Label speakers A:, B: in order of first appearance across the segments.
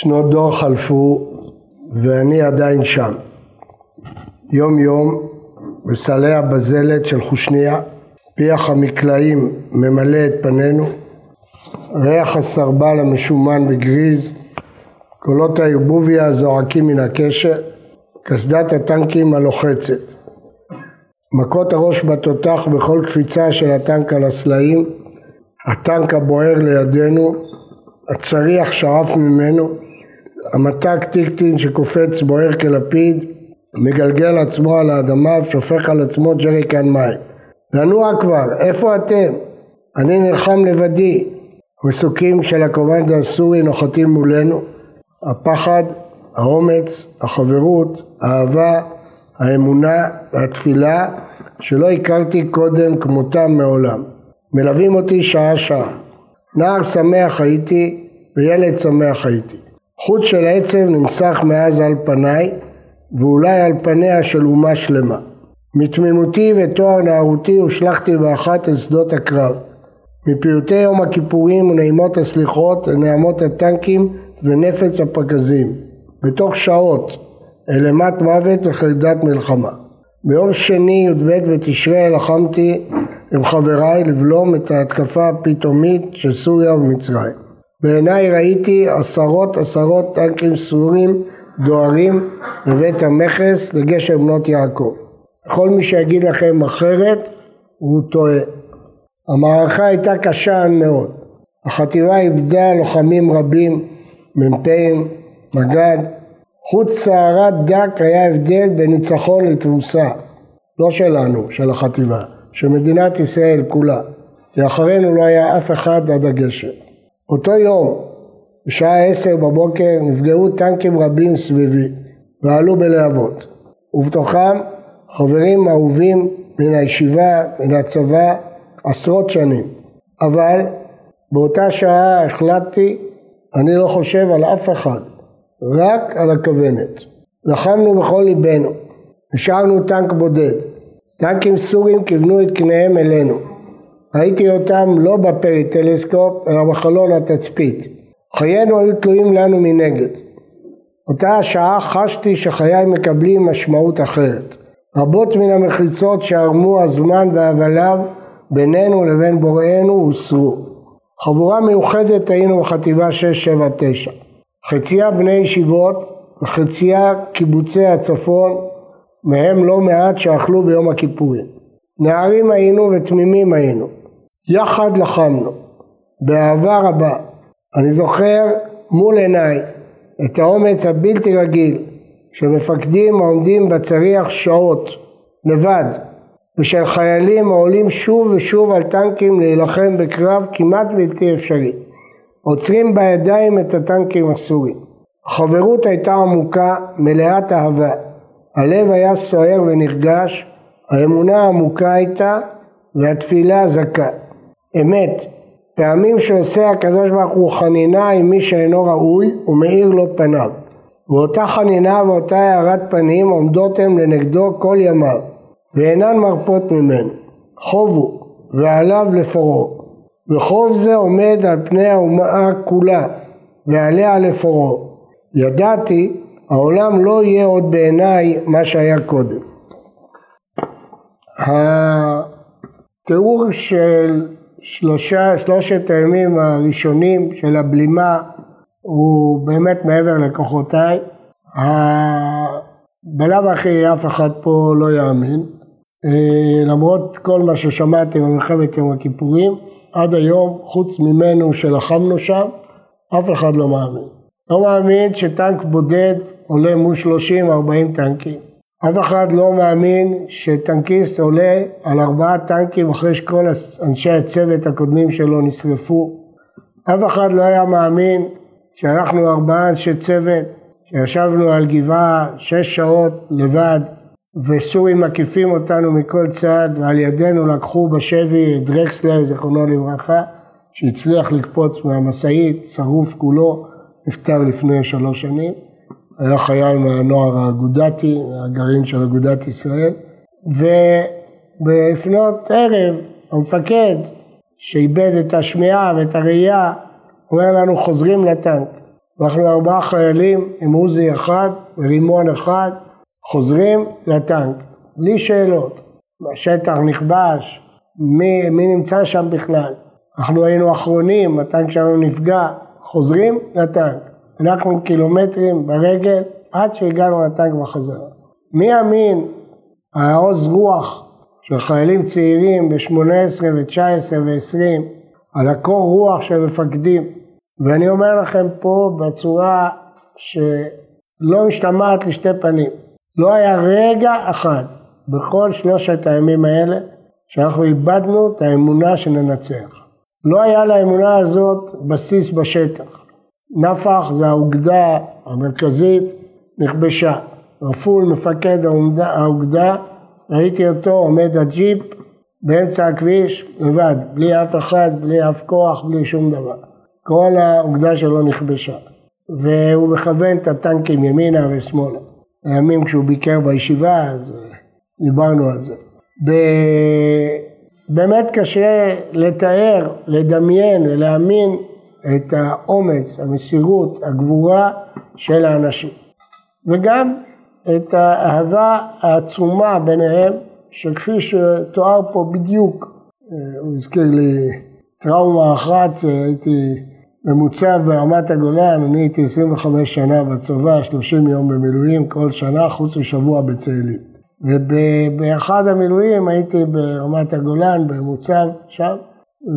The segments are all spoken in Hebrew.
A: שנות דור חלפו ואני עדיין שם. יום יום בסלי הבזלת של חושניה, פיח המקלעים ממלא את פנינו, ריח הסרבל המשומן בגריז, קולות הערבוביה הזועקים מן הקשר, קסדת הטנקים הלוחצת. מכות הראש בתותח בכל קפיצה של הטנק על הסלעים, הטנק הבוער לידינו, הצריח שרף ממנו, המט"ק טיקטין שקופץ בוער כלפיד, מגלגל עצמו על האדמה ושופך על עצמו ג'ריקן מים. לנוע כבר, איפה אתם? אני נלחם לבדי. המסוקים של הקומנדו הסורי נוחתים מולנו. הפחד, האומץ, החברות, האהבה, האמונה והתפילה שלא הכרתי קודם כמותם מעולם. מלווים אותי שעה שעה. נער שמח הייתי וילד שמח הייתי. חוט של עצב נמסך מאז על פניי ואולי על פניה של אומה שלמה. מתמימותי ותואר נערותי הושלכתי באחת אל שדות הקרב. מפיוטי יום הכיפורים ונעימות הסליחות לנעמות הטנקים ונפץ הפגזים. בתוך שעות אל אימת מוות וחרדת מלחמה. ביום שני י"ב בתשרי לחמתי עם חבריי לבלום את ההתקפה הפתאומית של סוריה ומצרים. בעיניי ראיתי עשרות עשרות טנקים סורים דוהרים לבית המכס לגשר בנות יעקב. כל מי שיגיד לכם אחרת הוא טועה. המערכה הייתה קשה מאוד. החטיבה איבדה לוחמים רבים, מ"פים, מג"ד. חוץ סערת דק היה הבדל בין ניצחון לתבוסה. לא שלנו, של החטיבה, של מדינת ישראל כולה. ואחרינו לא היה אף אחד עד הגשר. אותו יום, בשעה עשר בבוקר, נפגעו טנקים רבים סביבי ועלו בלהבות. ובתוכם חברים אהובים מן הישיבה, מן הצבא, עשרות שנים. אבל באותה שעה החלטתי, אני לא חושב על אף אחד, רק על הכוונת. לחמנו בכל ליבנו, נשארנו טנק בודד. טנקים סורים כיוונו את קניהם אלינו. ראיתי אותם לא בפריסקופ, אלא בחלון התצפית. חיינו היו תלויים לנו מנגד. אותה השעה חשתי שחיי מקבלים משמעות אחרת. רבות מן המחיצות שערמו הזמן והבליו בינינו לבין בוראנו הוסרו. חבורה מיוחדת היינו בחטיבה 679. חצייה בני ישיבות וחצייה קיבוצי הצפון, מהם לא מעט שאכלו ביום הכיפורים. נערים היינו ותמימים היינו. יחד לחמנו, באהבה רבה. אני זוכר מול עיניי את האומץ הבלתי רגיל שמפקדים העומדים בצריח שעות לבד ושל חיילים העולים שוב ושוב על טנקים להילחם בקרב כמעט בלתי אפשרי. עוצרים בידיים את הטנקים הסורים. החברות הייתה עמוקה, מלאת אהבה. הלב היה סוער ונרגש, האמונה עמוקה הייתה והתפילה זכה. אמת, פעמים שעושה הקדוש ברוך הוא חנינה עם מי שאינו ראוי ומאיר לו פניו. ואותה חנינה ואותה הארת פנים עומדות הן לנגדו כל ימיו, ואינן מרפות ממנו. חובו ועליו לפורו. וחוב זה עומד על פני האומה כולה, ועליה לפורו. ידעתי, העולם לא יהיה עוד בעיניי מה שהיה קודם. התיאור של שלושה, שלושת הימים הראשונים של הבלימה הוא באמת מעבר לכוחותיי. בלאו הכי אף אחד פה לא יאמין, אה, למרות כל מה ששמעתי במלחמת יום הכיפורים, עד היום, חוץ ממנו שלחמנו שם, אף אחד לא מאמין. לא מאמין שטנק בודד עולה מול 30-40 טנקים. אף אחד לא מאמין שטנקיסט עולה על ארבעה טנקים אחרי שכל אנשי הצוות הקודמים שלו נשרפו. אף אחד לא היה מאמין שאנחנו ארבעה אנשי צוות שישבנו על גבעה שש שעות לבד וסורים מקיפים אותנו מכל צד ועל ידינו לקחו בשבי את דרקסלר זיכרונו לברכה שהצליח לקפוץ מהמשאית, שרוף כולו, נפטר לפני שלוש שנים היה חייל מהנוער האגודתי, הגרעין של אגודת ישראל, ובפנות ערב המפקד שאיבד את השמיעה ואת הראייה אומר לנו חוזרים לטנק. אנחנו ארבעה חיילים עם עוזי אחד ורימון אחד, חוזרים לטנק, בלי שאלות. השטח נכבש, מי, מי נמצא שם בכלל? אנחנו היינו אחרונים, הטנק שלנו נפגע, חוזרים לטנק. אנחנו קילומטרים ברגל עד שהגענו בחזרה. מי יאמין העוז רוח של חיילים צעירים ב-18 ו-19 ו-20, על הקור רוח של מפקדים, ואני אומר לכם פה בצורה שלא משתמעת לשתי פנים, לא היה רגע אחד בכל שלושת הימים האלה שאנחנו איבדנו את האמונה שננצח. לא היה לאמונה הזאת בסיס בשטח. נפח זה האוגדה המרכזית נכבשה. רפול מפקד האוגדה, ראיתי אותו עומד הג'יפ באמצע הכביש לבד, בלי אף אחד, בלי אף כוח, בלי שום דבר. כל האוגדה שלו נכבשה. והוא מכוון את הטנקים ימינה ושמאלה. הימים כשהוא ביקר בישיבה, אז אה, דיברנו על זה. ב... באמת קשה לתאר, לדמיין ולהאמין את האומץ, המסירות, הגבורה של האנשים. וגם את האהבה העצומה ביניהם, שכפי שתואר פה בדיוק, אה, הוא הזכיר לי טראומה אחת, הייתי ממוצע ברמת הגולן, אני הייתי 25 שנה בצבא, 30 יום במילואים כל שנה, חוץ משבוע בצאלים. ובאחד המילואים הייתי ברמת הגולן, במוצב שם,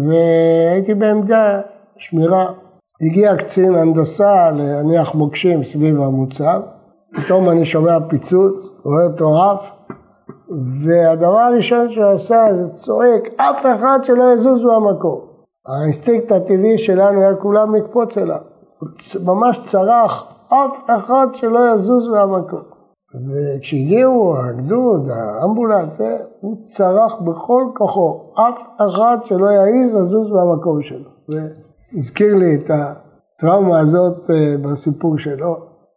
A: והייתי בעמדה שמירה. הגיע קצין הנדסה להניח מוקשים סביב המוצב, פתאום אני שומע פיצוץ, רואה אותו עף, והדבר הראשון שהוא עשה זה צועק, אף אחד שלא יזוז מהמקום. האינסטינקט הטבעי שלנו היה כולם לקפוץ אליו. הוא ממש צרח, אף אחד שלא יזוז מהמקום. וכשהגיעו הגדוד, האמבולנס, הוא צרח בכל כוחו, אף אחד שלא יעז לזוז מהמקום שלו. והזכיר לי את הטראומה הזאת אה, בסיפור שלו,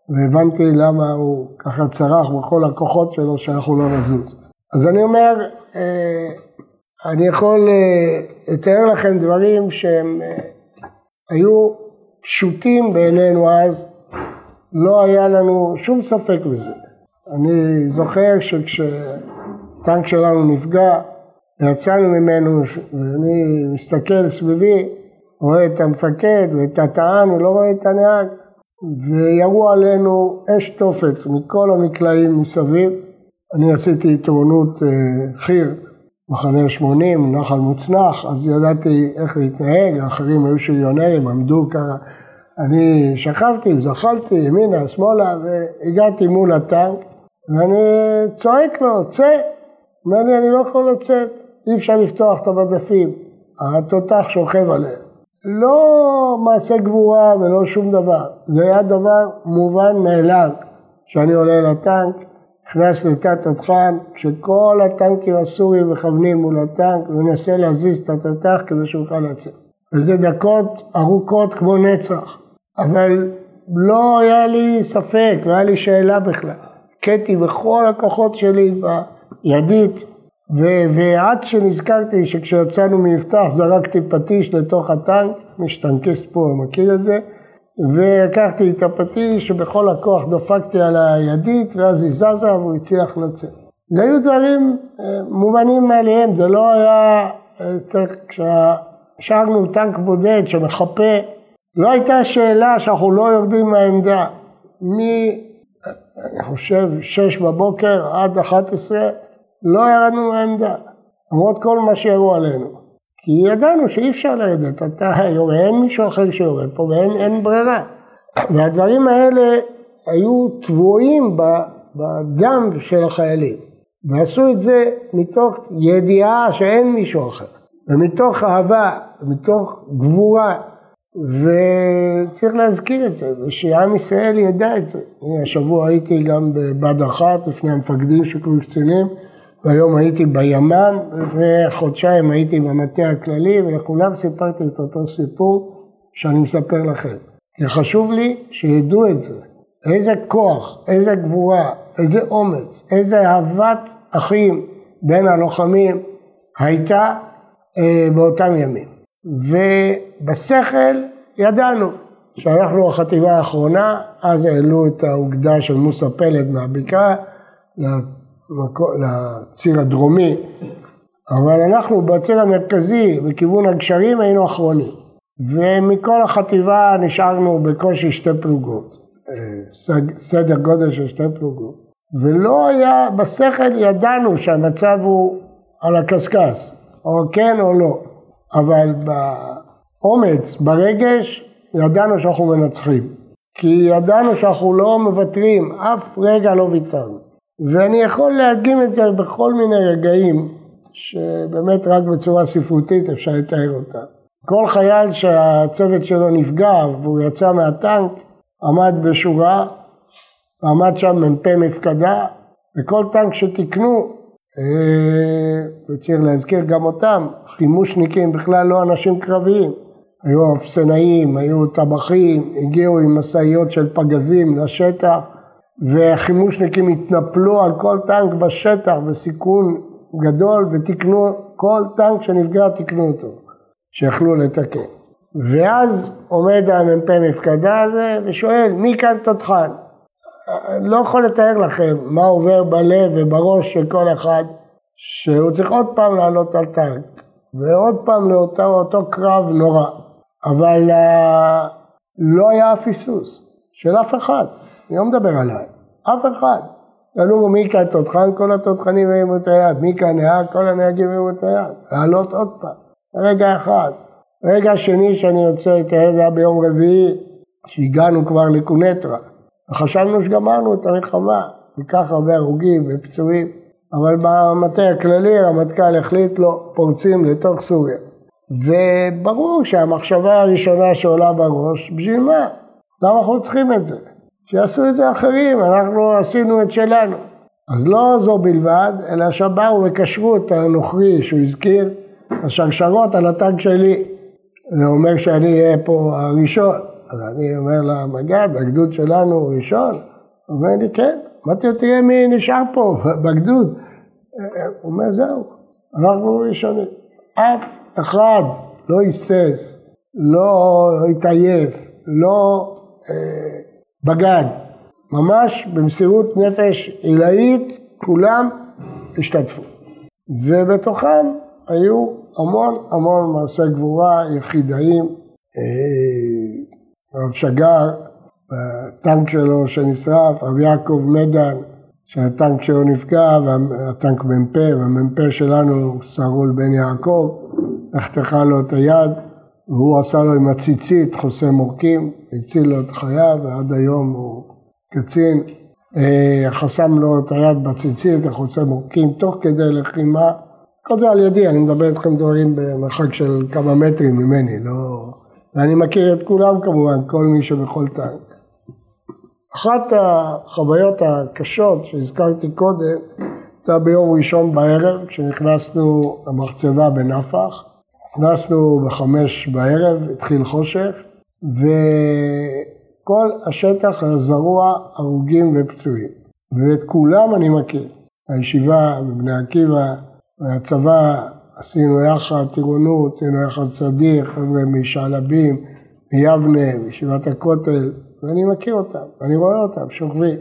A: והבנתי למה הוא ככה צרח בכל הכוחות שלו שאנחנו לא נזוז. אז אני אומר, אה, אני יכול אה, לתאר לכם דברים שהם היו פשוטים בעינינו אז, לא היה לנו שום ספק בזה. אני זוכר שכשטנק שלנו נפגע, יצאנו ממנו ואני מסתכל סביבי, רואה את המפקד ואת הטען, ולא רואה את הנהג, וירו עלינו אש תופת מכל המקלעים מסביב. אני עשיתי עיתונות אה, חי"ר, מחנה 80, נחל מוצנח, אז ידעתי איך להתנהג, האחרים היו שריונרים, עמדו ככה. אני שכבתי, זחלתי ימינה, שמאלה, והגעתי מול הטנק. ואני צועק לו, צא. אומר לי, אני לא יכול לצאת, אי אפשר לפתוח את המדפים, התותח שוכב עליהם. לא מעשה גבורה ולא שום דבר, זה היה דבר מובן מאליו, שאני עולה לטנק, נכנס לתת תותחן, כשכל הטנקים הסוריים מכוונים מול הטנק, ומנסה להזיז את התותח כדי שהוא יוכל לצאת. וזה דקות ארוכות כמו נצח, אבל לא היה לי ספק, לא היה לי שאלה בכלל. הכיתי בכל הכוחות שלי בידית, ו- ועד שנזכרתי שכשיצאנו ממפתח זרקתי פטיש לתוך הטנק, מי שטנקיסט פה מכיר את זה, ולקחתי את הפטיש ובכל הכוח דפקתי על הידית ואז היא זזה והוא הצליח לצאת. זה היו דברים אה, מובנים מאליהם, זה לא היה, אה, כששארנו טנק בודד שמחפה, לא הייתה שאלה שאנחנו לא יורדים מהעמדה. מי אני חושב, שש בבוקר עד אחת עשרה, לא ירדנו מהעמדה, למרות כל מה שירו עלינו. כי ידענו שאי אפשר לרדת, אתה יורה, אין מישהו אחר שיורד פה ואין ברירה. והדברים האלה היו טבועים בדם של החיילים, ועשו את זה מתוך ידיעה שאין מישהו אחר, ומתוך אהבה, ומתוך גבורה, וצריך להזכיר את זה, ושעם ישראל ידע את זה. השבוע הייתי גם בבה"ד 1 לפני המפקדים קורס קצינים, והיום הייתי בימ"מ, לפני חודשיים הייתי במטה הכללי, ולכולם סיפרתי את אותו סיפור שאני מספר לכם. כי חשוב לי שידעו את זה. איזה כוח, איזה גבורה, איזה אומץ, איזה אהבת אחים בין הלוחמים הייתה אה, באותם ימים. ובשכל ידענו, כשאנחנו החטיבה האחרונה, אז העלו את האוגדה של מוסא פלד מהבקעה לציר הדרומי, אבל אנחנו בציר המרכזי, בכיוון הגשרים, היינו אחרונים. ומכל החטיבה נשארנו בקושי שתי פלוגות, אה, סדר גודל של שתי פלוגות. ולא היה, בשכל ידענו שהמצב הוא על הקשקש, או כן או לא, אבל באומץ, ברגש, ידענו שאנחנו מנצחים. כי ידענו שאנחנו לא מוותרים, אף רגע לא ויתרנו. ואני יכול להדגים את זה בכל מיני רגעים, שבאמת רק בצורה ספרותית אפשר לתאר אותה. כל חייל שהצוות שלו נפגע והוא יצא מהטנק, עמד בשורה, עמד שם מ"פ מפקדה, וכל טנק שתיקנו, אה, וצריך להזכיר גם אותם, חימושניקים בכלל לא אנשים קרביים, היו אפסנאים, היו טבחים, הגיעו עם משאיות של פגזים לשטח, והחימושניקים התנפלו על כל טנק בשטח בסיכון גדול ותיקנו, כל טנק שנפגע תיקנו אותו, שיכלו לתקן. ואז עומד המ"פ מפקדה הזה ושואל, מי כאן תותחן? לא יכול לתאר לכם מה עובר בלב ובראש של כל אחד, שהוא צריך עוד פעם לעלות על טנק, ועוד פעם לאותו קרב נורא. אבל uh, לא היה אף היסוס של אף אחד, אני לא מדבר עליי, אף אחד. שאלו מי כאן תותחן, כל התותחנים הרימו את היד, מי כאן נהג, כל הנהגים הרימו את היד, לעלות עוד פעם, רגע אחד. רגע שני שאני רוצה את היד היה ביום רביעי, שהגענו כבר לקונטרה, וחשבנו שגמרנו את המלחמה, ניקח הרבה הרוגים ופצועים, אבל במטה הכללי הרמטכ"ל החליט לו, פורצים לתוך סוריה. וברור שהמחשבה הראשונה שעולה בראש, בשביל מה? למה אנחנו צריכים את זה? שיעשו את זה אחרים, אנחנו עשינו את שלנו. אז לא זו בלבד, אלא שבאו וקשרו את הנוכרי שהוא הזכיר, השרשרות על הטנק שלי. זה אומר שאני אהיה פה הראשון. אז אני אומר למג"ד, הגדוד שלנו הוא ראשון? הוא אומר לי, כן. אמרתי לו, תראה מי נשאר פה בגדוד. הוא אומר, זהו, אנחנו ראשונים. אף אחד לא היסס, לא התעייף, לא אה, בגד, ממש במסירות נפש עילאית כולם השתתפו. ובתוכם היו המון המון מעשי גבורה יחידאים, אה, רב שגר, הטנק שלו שנשרף, רב יעקב מדן, שהטנק שלו נפגע, והטנק מ"פ, והמ"פ שלנו סרול בן יעקב, נחתכה לו את היד, והוא עשה לו עם הציצית חוסם עורקים, הציל לו את חייו, ועד היום הוא קצין. אה, חסם לו את היד בציצית, החוסם עורקים, תוך כדי לחימה. כל זה על ידי, אני מדבר איתכם דברים במרחק של כמה מטרים ממני, לא... ואני מכיר את כולם כמובן, כל מי שבכל טנק. אחת החוויות הקשות שהזכרתי קודם הייתה ביום ראשון בערב, כשנכנסנו למחצבה בנפח. נכנסנו בחמש בערב, התחיל חושך, וכל השטח היה זרוע הרוגים ופצועים. ואת כולם אני מכיר. הישיבה בבני עקיבא, והצבא, עשינו יחד טירונות, עשינו יחד סדיר, חבר'ה משעלבים, מיבנה, מישיבת הכותל, ואני מכיר אותם, אני רואה אותם, שוכבים.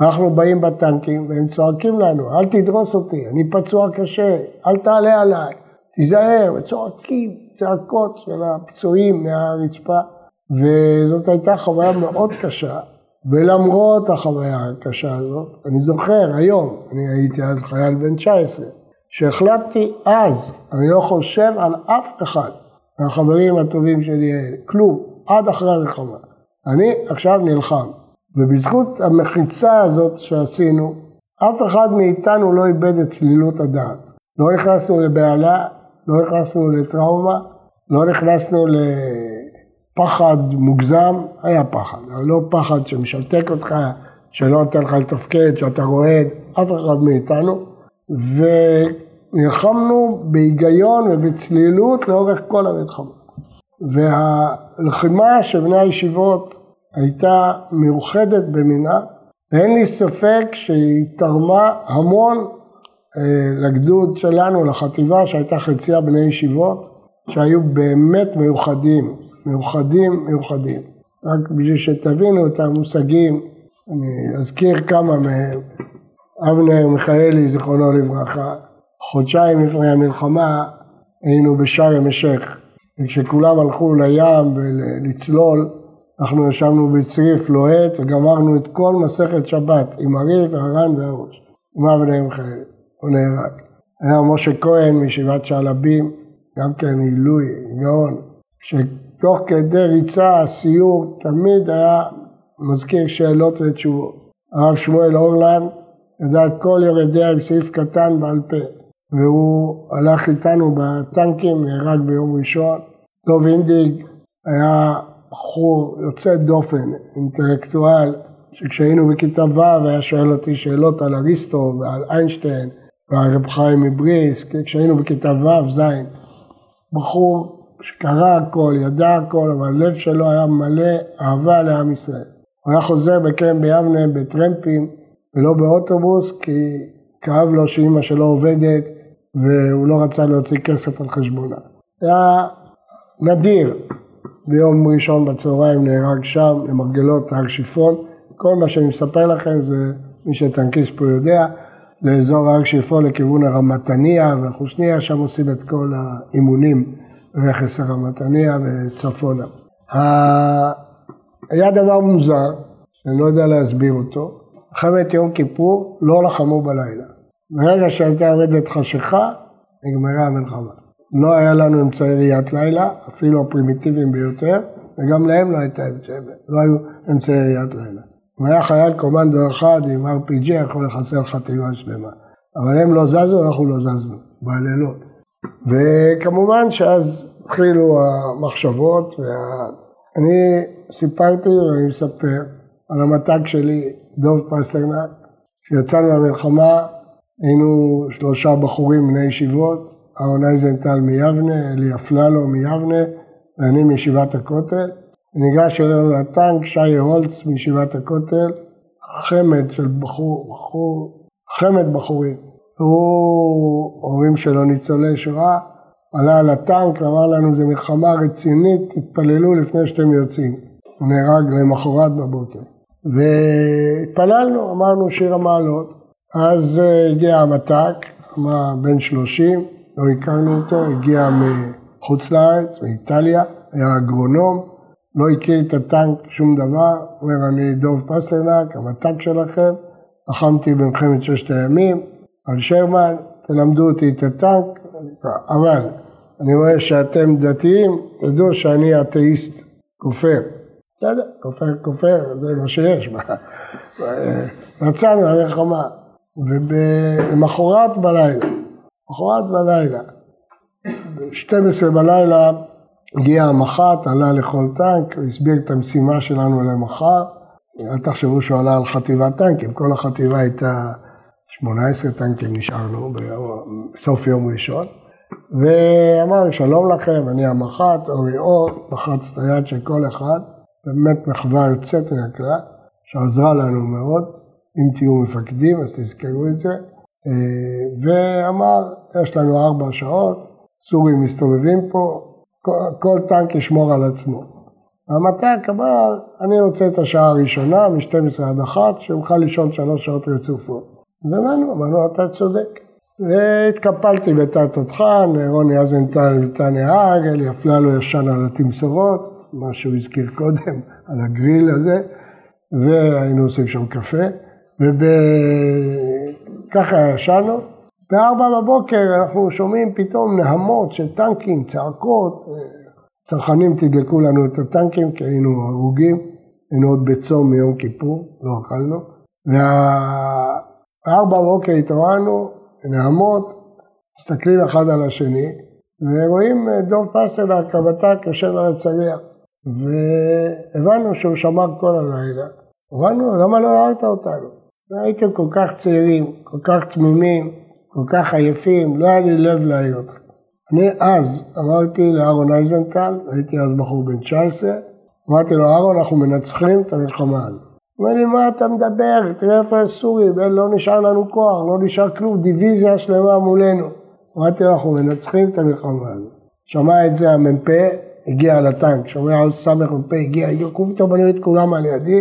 A: אנחנו באים בטנקים והם צועקים לנו, אל תדרוס אותי, אני פצוע קשה, אל תעלה עליי. תיזהר, וצועקים צעקות של הפצועים מהרצפה, וזאת הייתה חוויה מאוד קשה, ולמרות החוויה הקשה הזאת, אני זוכר היום, אני הייתי אז חייל בן 19, שהחלטתי אז, אני לא חושב על אף אחד מהחברים הטובים שלי כלום, עד אחרי המלחמה. אני עכשיו נלחם, ובזכות המחיצה הזאת שעשינו, אף אחד מאיתנו לא איבד את צלילות הדעת. לא נכנסנו לבהלה, לא נכנסנו לטראומה, לא נכנסנו לפחד מוגזם, היה פחד, אבל לא פחד שמשתק אותך, שלא נותן לך לתפקד, שאתה רועד, אף אחד מאיתנו, ונלחמנו בהיגיון ובצלילות לאורך כל המלחמה. והלחימה של בני הישיבות הייתה מאוחדת במינה, ואין לי ספק שהיא תרמה המון לגדוד שלנו, לחטיבה שהייתה חצייה בני ישיבות, שהיו באמת מיוחדים, מיוחדים, מיוחדים. רק בשביל שתבינו את המושגים, אני אזכיר כמה מהם. אבנר מיכאלי, זיכרונו לברכה, חודשיים לפני המלחמה היינו בשארם א-שייח, וכשכולם הלכו לים ולצלול, אנחנו ישבנו בצריף לוהט וגמרנו את כל מסכת שבת עם הריב, הר"ן והראש, עם אבנר מיכאלי, הוא נהרג. היה משה כהן מישיבת שעלבים, גם כן עילוי, גאון, שתוך כדי ריצה, סיור, תמיד היה מזכיר שאלות ותשובות. הרב שמואל אורלנד ידע את כל יורדיה עם סעיף קטן בעל פה, והוא הלך איתנו בטנקים, נהרג ביום ראשון. דוב אינדיג היה בחור יוצא דופן, אינטלקטואל, שכשהיינו בכיתה ו' היה שואל אותי שאלות על אריסטו ועל איינשטיין ועל רב חיים מבריסק, כשהיינו בכיתה ו', ז', בחור שקרא הכל, ידע הכל, אבל הלב שלו היה מלא אהבה לעם ישראל. הוא היה חוזר בקרן ביבנה בטרמפים ולא באוטובוס, כי כאב לו שאימא שלו עובדת והוא לא רצה להוציא כסף על חשבונה. היה נדיר, ביום ראשון בצהריים נהרג שם, למרגלות הר שיפון. כל מה שאני מספר לכם זה מי שטנקיסט פה יודע, לאזור הר שיפון לכיוון הרמתניה והחושניה, שם עושים את כל האימונים רכס הרמתניה וצפונה. היה דבר מוזר, שאני לא יודע להסביר אותו, מלחמת יום כיפור לא לחמו בלילה. ברגע שהייתה יורדת חשיכה, נגמרה המלחמה. לא היה לנו אמצעי ראיית לילה, אפילו הפרימיטיביים ביותר, וגם להם לא הייתה אמצעי, לא היו אמצעי ראיית לילה. אם היה חייל קומנדו אחד עם RPG יכול לחסל חטיבה שלמה. אבל הם לא זזו, אנחנו לא זזנו, בלילות. וכמובן שאז התחילו המחשבות, וה... אני סיפרתי ואני מספר על המתג שלי, דוב פסטרנק, כשיצאנו למלחמה היינו שלושה בחורים בני ישיבות, אהרון אייזנטל מיבנה, אלי אפללו מיבנה ואני מישיבת הכותל. ניגש אלינו לטנק שי הולץ מישיבת הכותל, חמד של בחור, בחור, חמד בחורים. הוא, הורים שלו ניצולי שואה, עלה על הטנק, אמר לנו זו מלחמה רצינית, תתפללו לפני שאתם יוצאים. הוא נהרג למחרת בבוקר. והתפללנו, אמרנו שיר המעלות. אז אה, הגיע המת"ק, בן שלושים, לא הכרנו אותו, הגיע מחוץ לארץ, מאיטליה, היה אגרונום, לא הכיר את הטנק שום דבר, אומר אני דוב פסלנק, המת"ק שלכם, לחמתי במלחמת ששת הימים, על שרמן, תלמדו אותי את הטנק, אבל אני רואה שאתם דתיים, תדעו שאני אתאיסט כופר. בסדר, כופר כופר, זה מה שיש. יצאנו למלחמה, ולמחרת בלילה, למחרת בלילה, ב-12 בלילה הגיע המח"ט, עלה לכל טנק, הוא הסביר את המשימה שלנו למחר. אל תחשבו שהוא עלה על חטיבת טנקים, כל החטיבה הייתה 18 טנקים נשארנו בסוף יום ראשון. ואמר שלום לכם, אני המח"ט, אורי אור, לחץ את היד של כל אחד, באמת מחווה יוצאת מן הכלל, שעזרה לנו מאוד, אם תהיו מפקדים אז תזכרו את זה, אה, ואמר, יש לנו ארבע שעות, סורים מסתובבים פה, כל, טנק ישמור על עצמו. המת"ק אמר, אני רוצה את השעה הראשונה, מ-12 עד 1, שיוכל לישון שלוש שעות רצופות. ואמרנו, אמרנו, אתה צודק. והתקפלתי בתא תותחן, רוני אזנטל וטניה נהג, אלי אפללו ישן על התמסורות, מה שהוא הזכיר קודם, על הגריל הזה, והיינו עושים שם קפה, וככה ישנו. בארבע בבוקר אנחנו שומעים פתאום נהמות של טנקים, צעקות, צרכנים תדלקו לנו את הטנקים כי היינו הרוגים, היינו עוד בצום מיום כיפור, לא אכלנו, ובארבע בבוקר התעוררנו, נעמות, מסתכלים אחד על השני, ורואים דוב פסטרנק, הבט"ק, יושב על הצריח. והבנו שהוא שמר כל הלילה. הבנו, למה לא הערת אותנו? הייתם כל כך צעירים, כל כך תמימים, כל כך עייפים, לא היה לי לב להעיר אותך. אני אז אמרתי לאהרון אייזנטל, הייתי אז בחור בן 19, אמרתי לו, אהרון, אנחנו מנצחים את המלחמה הזאת. הוא אומר לי, מה אתה מדבר? תראה איפה הסורים, לא נשאר לנו כוח, לא נשאר כלום, דיוויזיה שלמה מולנו. אמרתי לו, אנחנו מנצחים את המלחמה הזאת. שמע את זה המ"פ, הגיע לטנק, שומע עוד סמ"פ הגיע, הגיעו פתאום בנו את כולם על ידי,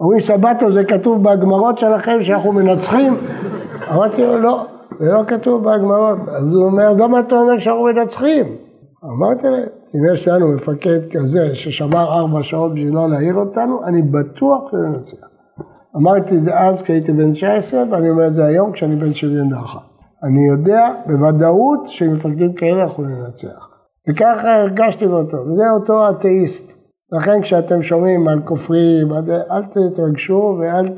A: אומרים סבתו זה כתוב בהגמרות שלכם שאנחנו מנצחים? אמרתי לו לא, זה לא כתוב בהגמרות, אז הוא אומר למה אתה אומר שאנחנו מנצחים? אמרתי להם, אם יש לנו מפקד כזה ששמר ארבע שעות בשביל לא להעיר אותנו, אני בטוח שננצח. אמרתי את זה אז כי הייתי בן 19 ואני אומר את זה היום כשאני בן 71. אני יודע בוודאות שמפקדים כאלה יכולים לנצח. וככה הרגשתי באותו, וזה אותו אתאיסט. לכן כשאתם שומעים על כופרים, אל תתרגשו ואל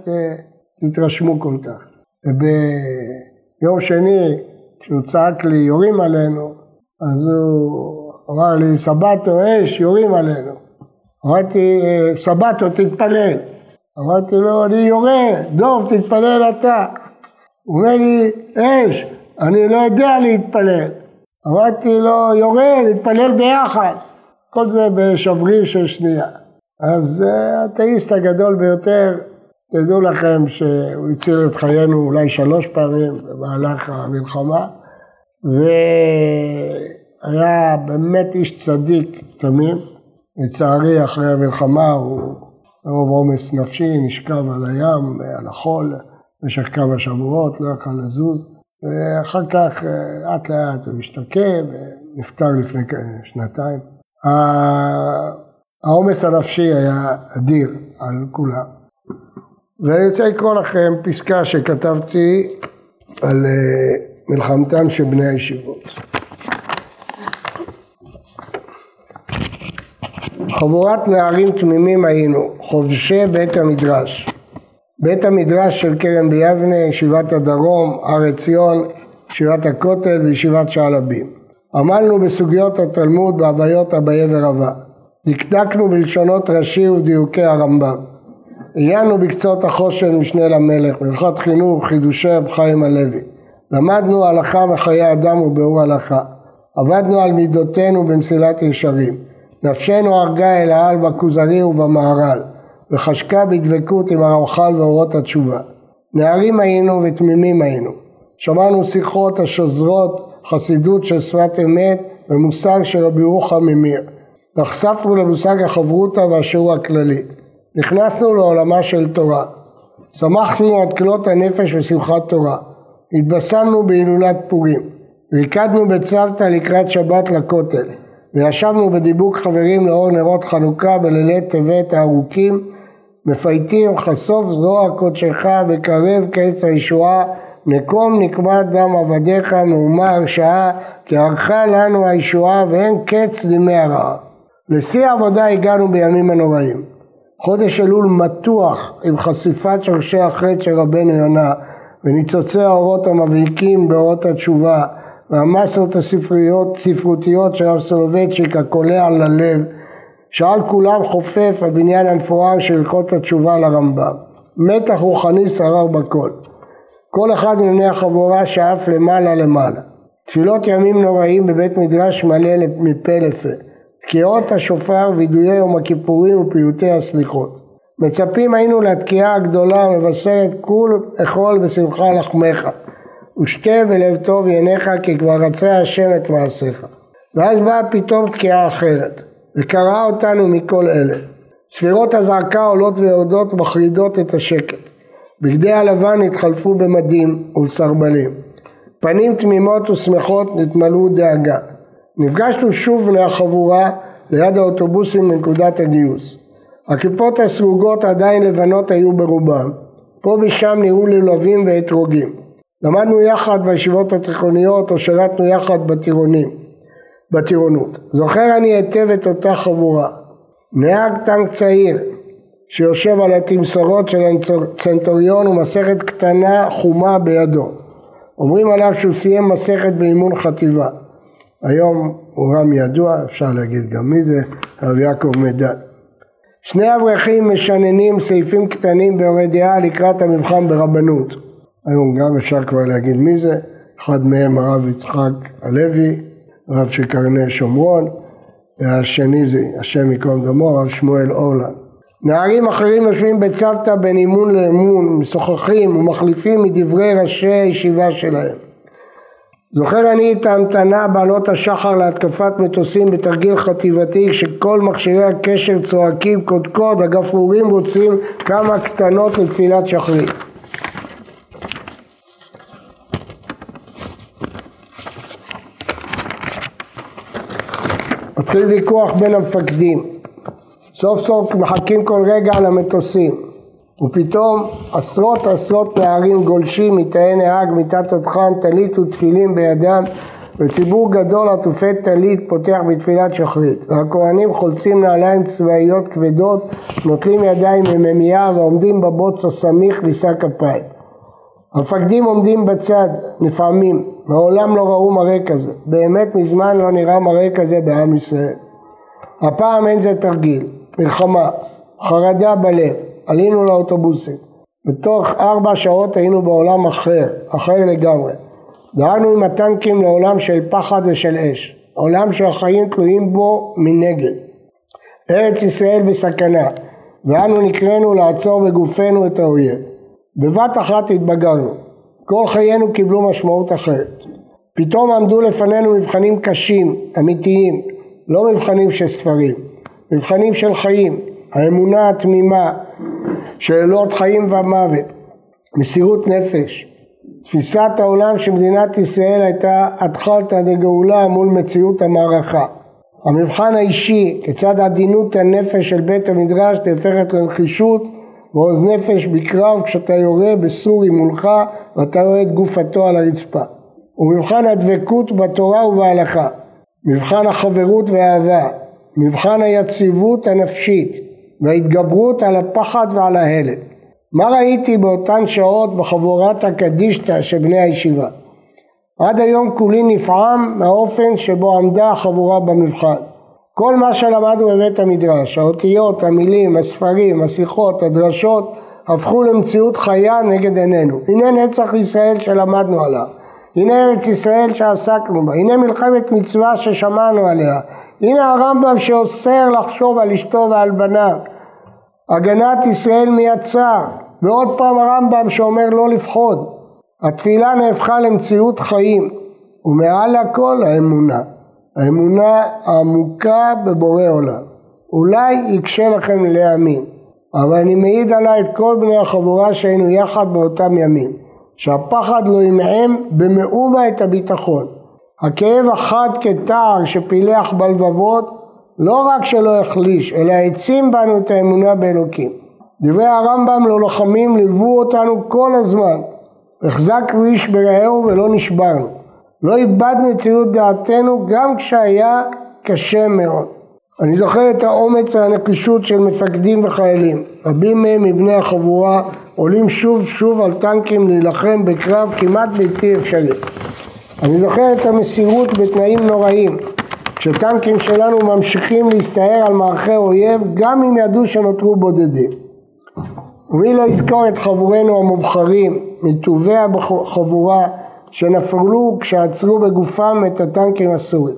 A: תתרשמו כל כך. ביום שני, כשהוא צעק לי יורים עלינו, אז הוא אמר לי סבתו אש יורים עלינו. אמרתי סבתו תתפלל. אמרתי לו אני יורה, דוב תתפלל אתה. הוא אומר לי אש, אני לא יודע להתפלל. אמרתי לו יורה, להתפלל ביחד. כל זה בשבריר של שנייה. אז האתאיסט הגדול ביותר, תדעו לכם שהוא הציל את חיינו אולי שלוש פעמים במהלך המלחמה, והיה באמת איש צדיק תמים. לצערי אחרי המלחמה הוא מרוב עומס נפשי נשכב על הים, על החול, במשך כמה שבועות, לא יכל לזוז, ואחר כך לאט לאט הוא השתקם ונפטר לפני שנתיים. העומס הנפשי היה אדיר על כולם. ואני רוצה לקרוא לכם פסקה שכתבתי על אה, מלחמתם של בני הישיבות. חבורת נערים תמימים היינו, חובשי בית המדרש. בית המדרש של כרם ביבנה, ישיבת הדרום, הר עציון, ישיבת הכותל וישיבת שעלבים. עמלנו בסוגיות התלמוד בהוויות אביי ורבה. דקדקנו בלשונות רש"י ודיוקי הרמב"ם. עיינו בקצות החושן משנה למלך, בהלכות חינוך, חידושי רב חיים הלוי. למדנו הלכה מחיי אדם וביאור הלכה. עבדנו על מידותינו במסילת ישרים. נפשנו הרגה אל העל בכוזרי ובמהר"ל, וחשקה בדבקות עם הרמח"ל ואורות התשובה. נערים היינו ותמימים היינו. שמענו שיחות השוזרות חסידות של שפת אמת ומושג של רבי רוחם ממיר. נחשפנו למושג החברותא והשיעור הכללי. נכנסנו לעולמה של תורה. שמחנו עד כלות הנפש ושמחת תורה. התבשמנו בהילולת פורים. ריקדנו בצוותא לקראת שבת לכותל. וישבנו בדיבוק חברים לאור נרות חנוכה בלילי טבת הארוכים, מפייטים חשוף זרוע קודשך וקרב קץ הישועה מקום נקמת דם עבדיך מהומה הרשעה כי ערכה לנו הישועה ואין קץ לימי הרעה. לשיא העבודה הגענו בימים הנוראים. חודש אלול מתוח עם חשיפת שורשי החטא של רבנו יונה וניצוצי האורות המבהיקים באורות התשובה והמסות הספריות, ספרותיות של רב סולובייצ'יק הקולע על הלב שעל כולם חופף הבניין המפואר של הלכות התשובה לרמב"ם. מתח רוחני שרר בכל. כל אחד מבני החבורה שאף למעלה למעלה. תפילות ימים נוראים בבית מדרש מלא מפה לפה. תקיעות השופר וידויי יום הכיפורים ופיוטי הסליחות. מצפים היינו לתקיעה הגדולה המבשרת כול אכול בשמחה לחמך. ושתה בלב טוב יניך כי כבר רצה השם את מעשיך. ואז באה פתאום תקיעה אחרת, וקרעה אותנו מכל אלה. ספירות הזעקה עולות ויורדות מחרידות את השקט. בגדי הלבן התחלפו במדים ובסרבלים. פנים תמימות ושמחות נתמלאו דאגה. נפגשנו שוב בני החבורה ליד האוטובוסים בנקודת הגיוס. הכיפות הסרוגות עדיין לבנות היו ברובם. פה ושם נראו לולבים ואתרוגים. למדנו יחד בישיבות התיכוניות או שירתנו יחד בטירונים, בטירונות. זוכר אני היטב את אותה חבורה. נהג טנק צעיר שיושב על התמסורות של הצנטוריון ומסכת קטנה חומה בידו. אומרים עליו שהוא סיים מסכת באימון חטיבה. היום הוא רם ידוע, אפשר להגיד גם מי זה, הרב יעקב מדן. שני אברכים משננים סעיפים קטנים באורי דעה לקראת המבחן ברבנות. היום גם אפשר כבר להגיד מי זה, אחד מהם הרב יצחק הלוי, רב של קרני שומרון, והשני זה, השם ייקום דמו, הרב שמואל אורלנד. נערים אחרים יושבים בצוותא בין אימון לאמון, משוחחים ומחליפים מדברי ראשי הישיבה שלהם. זוכר אני את ההמתנה בעלות השחר להתקפת מטוסים בתרגיל חטיבתי כשכל מכשירי הקשר צועקים קודקוד, הגפרורים רוצים כמה קטנות לתפילת שחרית. מתחיל ויכוח בין המפקדים. סוף סוף מחכים כל רגע למטוסים. ופתאום עשרות עשרות נערים גולשים מתאי נהג מיטת תותחן, טלית ותפילין בידם וציבור גדול עטופי טלית פותח בתפילת שחרית. והכהנים חולצים נעליים צבאיות כבדות נוטלים ידיים מממייה ועומדים בבוץ הסמיך לשק כפיים. המפקדים עומדים בצד נפעמים, מעולם לא ראו מראה כזה, באמת מזמן לא נראה מראה כזה בעם ישראל. הפעם אין זה תרגיל, מלחמה, חרדה בלב, עלינו לאוטובוסים. בתוך ארבע שעות היינו בעולם אחר, אחר לגמרי. דהרנו עם הטנקים לעולם של פחד ושל אש, עולם שהחיים תלויים בו מנגד. ארץ ישראל בסכנה, ואנו נקראנו לעצור בגופנו את האויב. בבת אחת התבגרנו, כל חיינו קיבלו משמעות אחרת. פתאום עמדו לפנינו מבחנים קשים, אמיתיים, לא מבחנים של ספרים, מבחנים של חיים, האמונה התמימה, שאלות חיים ומוות, מסירות נפש, תפיסת העולם שמדינת ישראל הייתה התחלתא דגאולה מול מציאות המערכה. המבחן האישי, כיצד עדינות הנפש של בית המדרש נהפכת לנחישות ועוז נפש בקרב כשאתה יורה בסורי מולך ואתה רואה את גופתו על הרצפה. ומבחן הדבקות בתורה ובהלכה, מבחן החברות והאהבה, מבחן היציבות הנפשית וההתגברות על הפחד ועל ההלם. מה ראיתי באותן שעות בחבורת הקדישתא של בני הישיבה? עד היום כולי נפעם מהאופן שבו עמדה החבורה במבחן. כל מה שלמדנו בבית המדרש, האותיות, המילים, הספרים, השיחות, הדרשות, הפכו למציאות חיה נגד עינינו. הנה נצח ישראל שלמדנו עליו, הנה ארץ ישראל שעסקנו בה, הנה מלחמת מצווה ששמענו עליה, הנה הרמב"ם שאוסר לחשוב על אשתו ועל בניו, הגנת ישראל מיצר, ועוד פעם הרמב"ם שאומר לא לפחוד. התפילה נהפכה למציאות חיים, ומעל הכל האמונה. האמונה העמוקה בבורא עולם. אולי יקשה לכם להאמין, אבל אני מעיד עליי את כל בני החבורה שהיינו יחד באותם ימים, שהפחד לא ימעם במאומה את הביטחון. הכאב החד כתער שפילח בלבבות לא רק שלא החליש, אלא העצים בנו את האמונה באלוקים. דברי הרמב"ם ללוחמים ליוו אותנו כל הזמן. החזקנו איש ברעהו ולא נשברנו. לא איבדנו את דעתנו גם כשהיה קשה מאוד. אני זוכר את האומץ והנקישות של מפקדים וחיילים. רבים מהם מבני החבורה עולים שוב שוב על טנקים להילחם בקרב כמעט בלתי אפשרי. אני זוכר את המסירות בתנאים נוראים, כשטנקים שלנו ממשיכים להסתער על מערכי אויב גם אם ידעו שנותרו בודדים. ומי לא יזכור את חברינו המובחרים, מטובי החבורה שנפלו כשעצרו בגופם את הטנקים הסורים.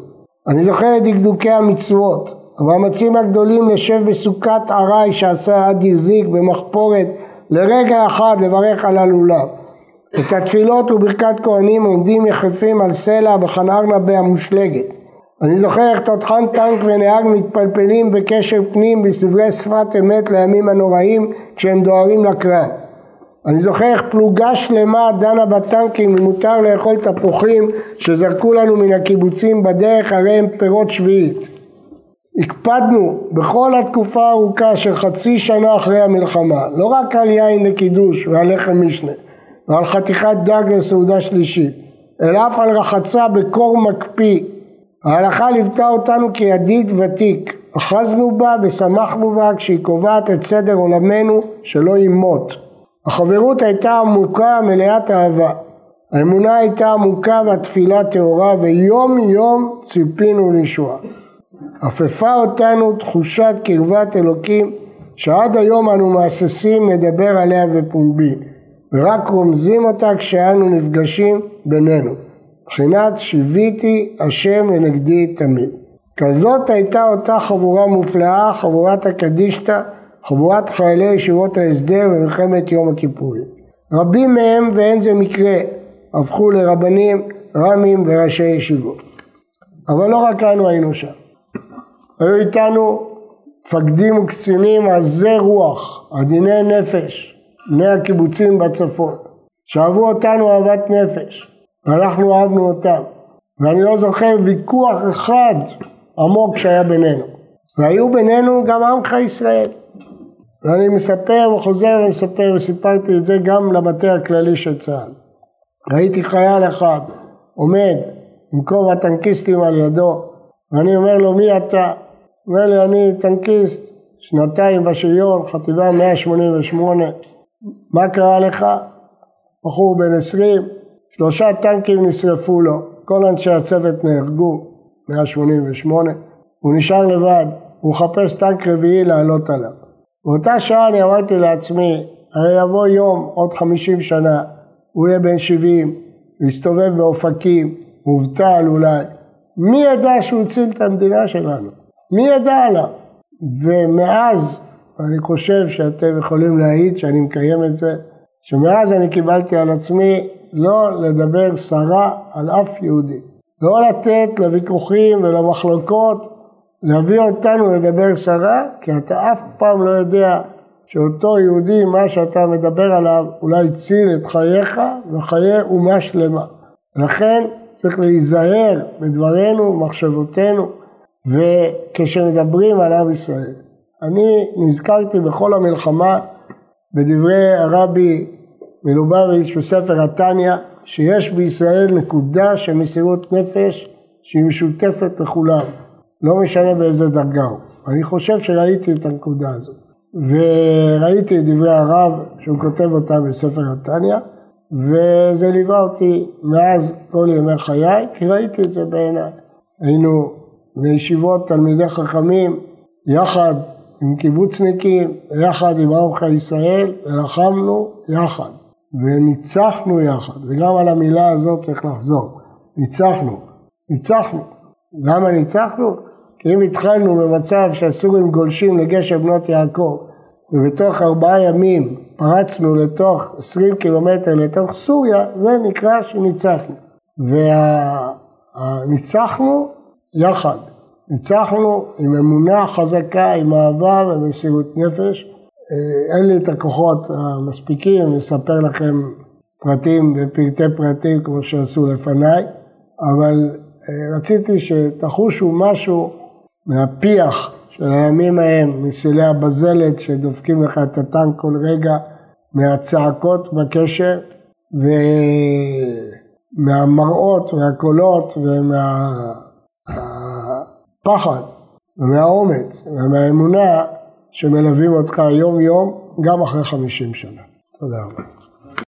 A: אני זוכר את דקדוקי המצוות, המאמצים הגדולים לשב בסוכת ארעי שעשה אדיר זיק במחפורת לרגע אחד לברך על הלולב. את התפילות וברכת כהנים עומדים יחפים על סלע בחנרנבה המושלגת. אני זוכר איך תותחן טנק ונהג מתפלפלים בקשר פנים בסדרי שפת אמת לימים הנוראים כשהם דוהרים לקרב. אני זוכר איך פלוגה שלמה דנה בטנקים אם מותר לאכול תפוחים שזרקו לנו מן הקיבוצים בדרך הרי הם פירות שביעית. הקפדנו בכל התקופה הארוכה של חצי שנה אחרי המלחמה לא רק על יין לקידוש ועל לחם משנה ועל חתיכת דג לסעודה שלישית אלא אף על רחצה בקור מקפיא ההלכה ליוותה אותנו כידיד ותיק אחזנו בה ושמחנו בה כשהיא קובעת את סדר עולמנו שלא ימות החברות הייתה עמוקה מלאת אהבה. האמונה הייתה עמוקה והתפילה טהורה ויום יום ציפינו לישועה. עפפה אותנו תחושת קרבת אלוקים שעד היום אנו מהססים לדבר עליה בפומבי ורק רומזים אותה כשאנו נפגשים בינינו. מבחינת שיוויתי השם לנגדי תמיד. כזאת הייתה אותה חבורה מופלאה, חבורת הקדישתא חבורת חיילי ישיבות ההסדר במלחמת יום הכיפורים. רבים מהם, ואין זה מקרה, הפכו לרבנים, רמים וראשי ישיבות. אבל לא רק אנו היינו שם. היו איתנו מפקדים וקצינים עזי רוח, עדיני נפש, בני הקיבוצים בצפון, שאהבו אותנו אהבת נפש, ואנחנו אהבנו אותם. ואני לא זוכר ויכוח אחד עמוק שהיה בינינו. והיו בינינו גם עמך ישראל. ואני מספר וחוזר ומספר וסיפרתי את זה גם למטה הכללי של צה"ל. ראיתי חייל אחד עומד עם כובע טנקיסטים על ידו ואני אומר לו מי אתה? אומר לי אני טנקיסט שנתיים בשריון חטיבה 188 מה קרה לך? בחור בן 20 שלושה טנקים נשרפו לו כל אנשי הצוות נהרגו 188 הוא נשאר לבד הוא מחפש טנק רביעי לעלות עליו באותה שעה אני אמרתי לעצמי, הרי יבוא יום, עוד חמישים שנה, הוא יהיה בן שבעים, יסתובב באופקים, מובטל אולי. מי ידע שהוא הציל את המדינה שלנו? מי ידע עליו? ומאז, אני חושב שאתם יכולים להעיד שאני מקיים את זה, שמאז אני קיבלתי על עצמי לא לדבר סרה על אף יהודי. לא לתת לוויכוחים ולמחלוקות להביא אותנו לדבר סרה, כי אתה אף פעם לא יודע שאותו יהודי, מה שאתה מדבר עליו, אולי הציל את חייך וחיי אומה שלמה. לכן צריך להיזהר בדברינו, ומחשבותינו, וכשמדברים על עם ישראל. אני נזכרתי בכל המלחמה בדברי הרבי מלובביץ' בספר התניא, שיש בישראל נקודה של מסירות נפש שהיא משותפת לכולם. לא משנה באיזה דרגה הוא. אני חושב שראיתי את הנקודה הזאת. וראיתי את דברי הרב שהוא כותב אותה בספר התניא, וזה ליווה אותי מאז כל ימי חיי, כי ראיתי את זה בעיניי. היינו בישיבות תלמידי חכמים, יחד עם קיבוצניקים, יחד עם עמך ישראל, ולחמנו יחד, וניצחנו יחד, וגם על המילה הזאת צריך לחזור, ניצחנו, ניצחנו. למה ניצחנו? כי אם התחלנו במצב שהסורים גולשים לגשר בנות יעקב ובתוך ארבעה ימים פרצנו לתוך עשרים קילומטר לתוך סוריה, זה נקרא שניצחנו. וניצחנו יחד, ניצחנו עם אמונה חזקה, עם אהבה ומסירות נפש. אה, אין לי את הכוחות המספיקים לספר לכם פרטים ופרטי פרטים כמו שעשו לפניי, אבל אה, רציתי שתחושו משהו מהפיח של הימים ההם, מסילי הבזלת שדופקים לך את הטנק כל רגע, מהצעקות בקשר ומהמראות והקולות ומהפחד ומהאומץ ומהאמונה שמלווים אותך יום יום גם אחרי חמישים שנה. תודה רבה.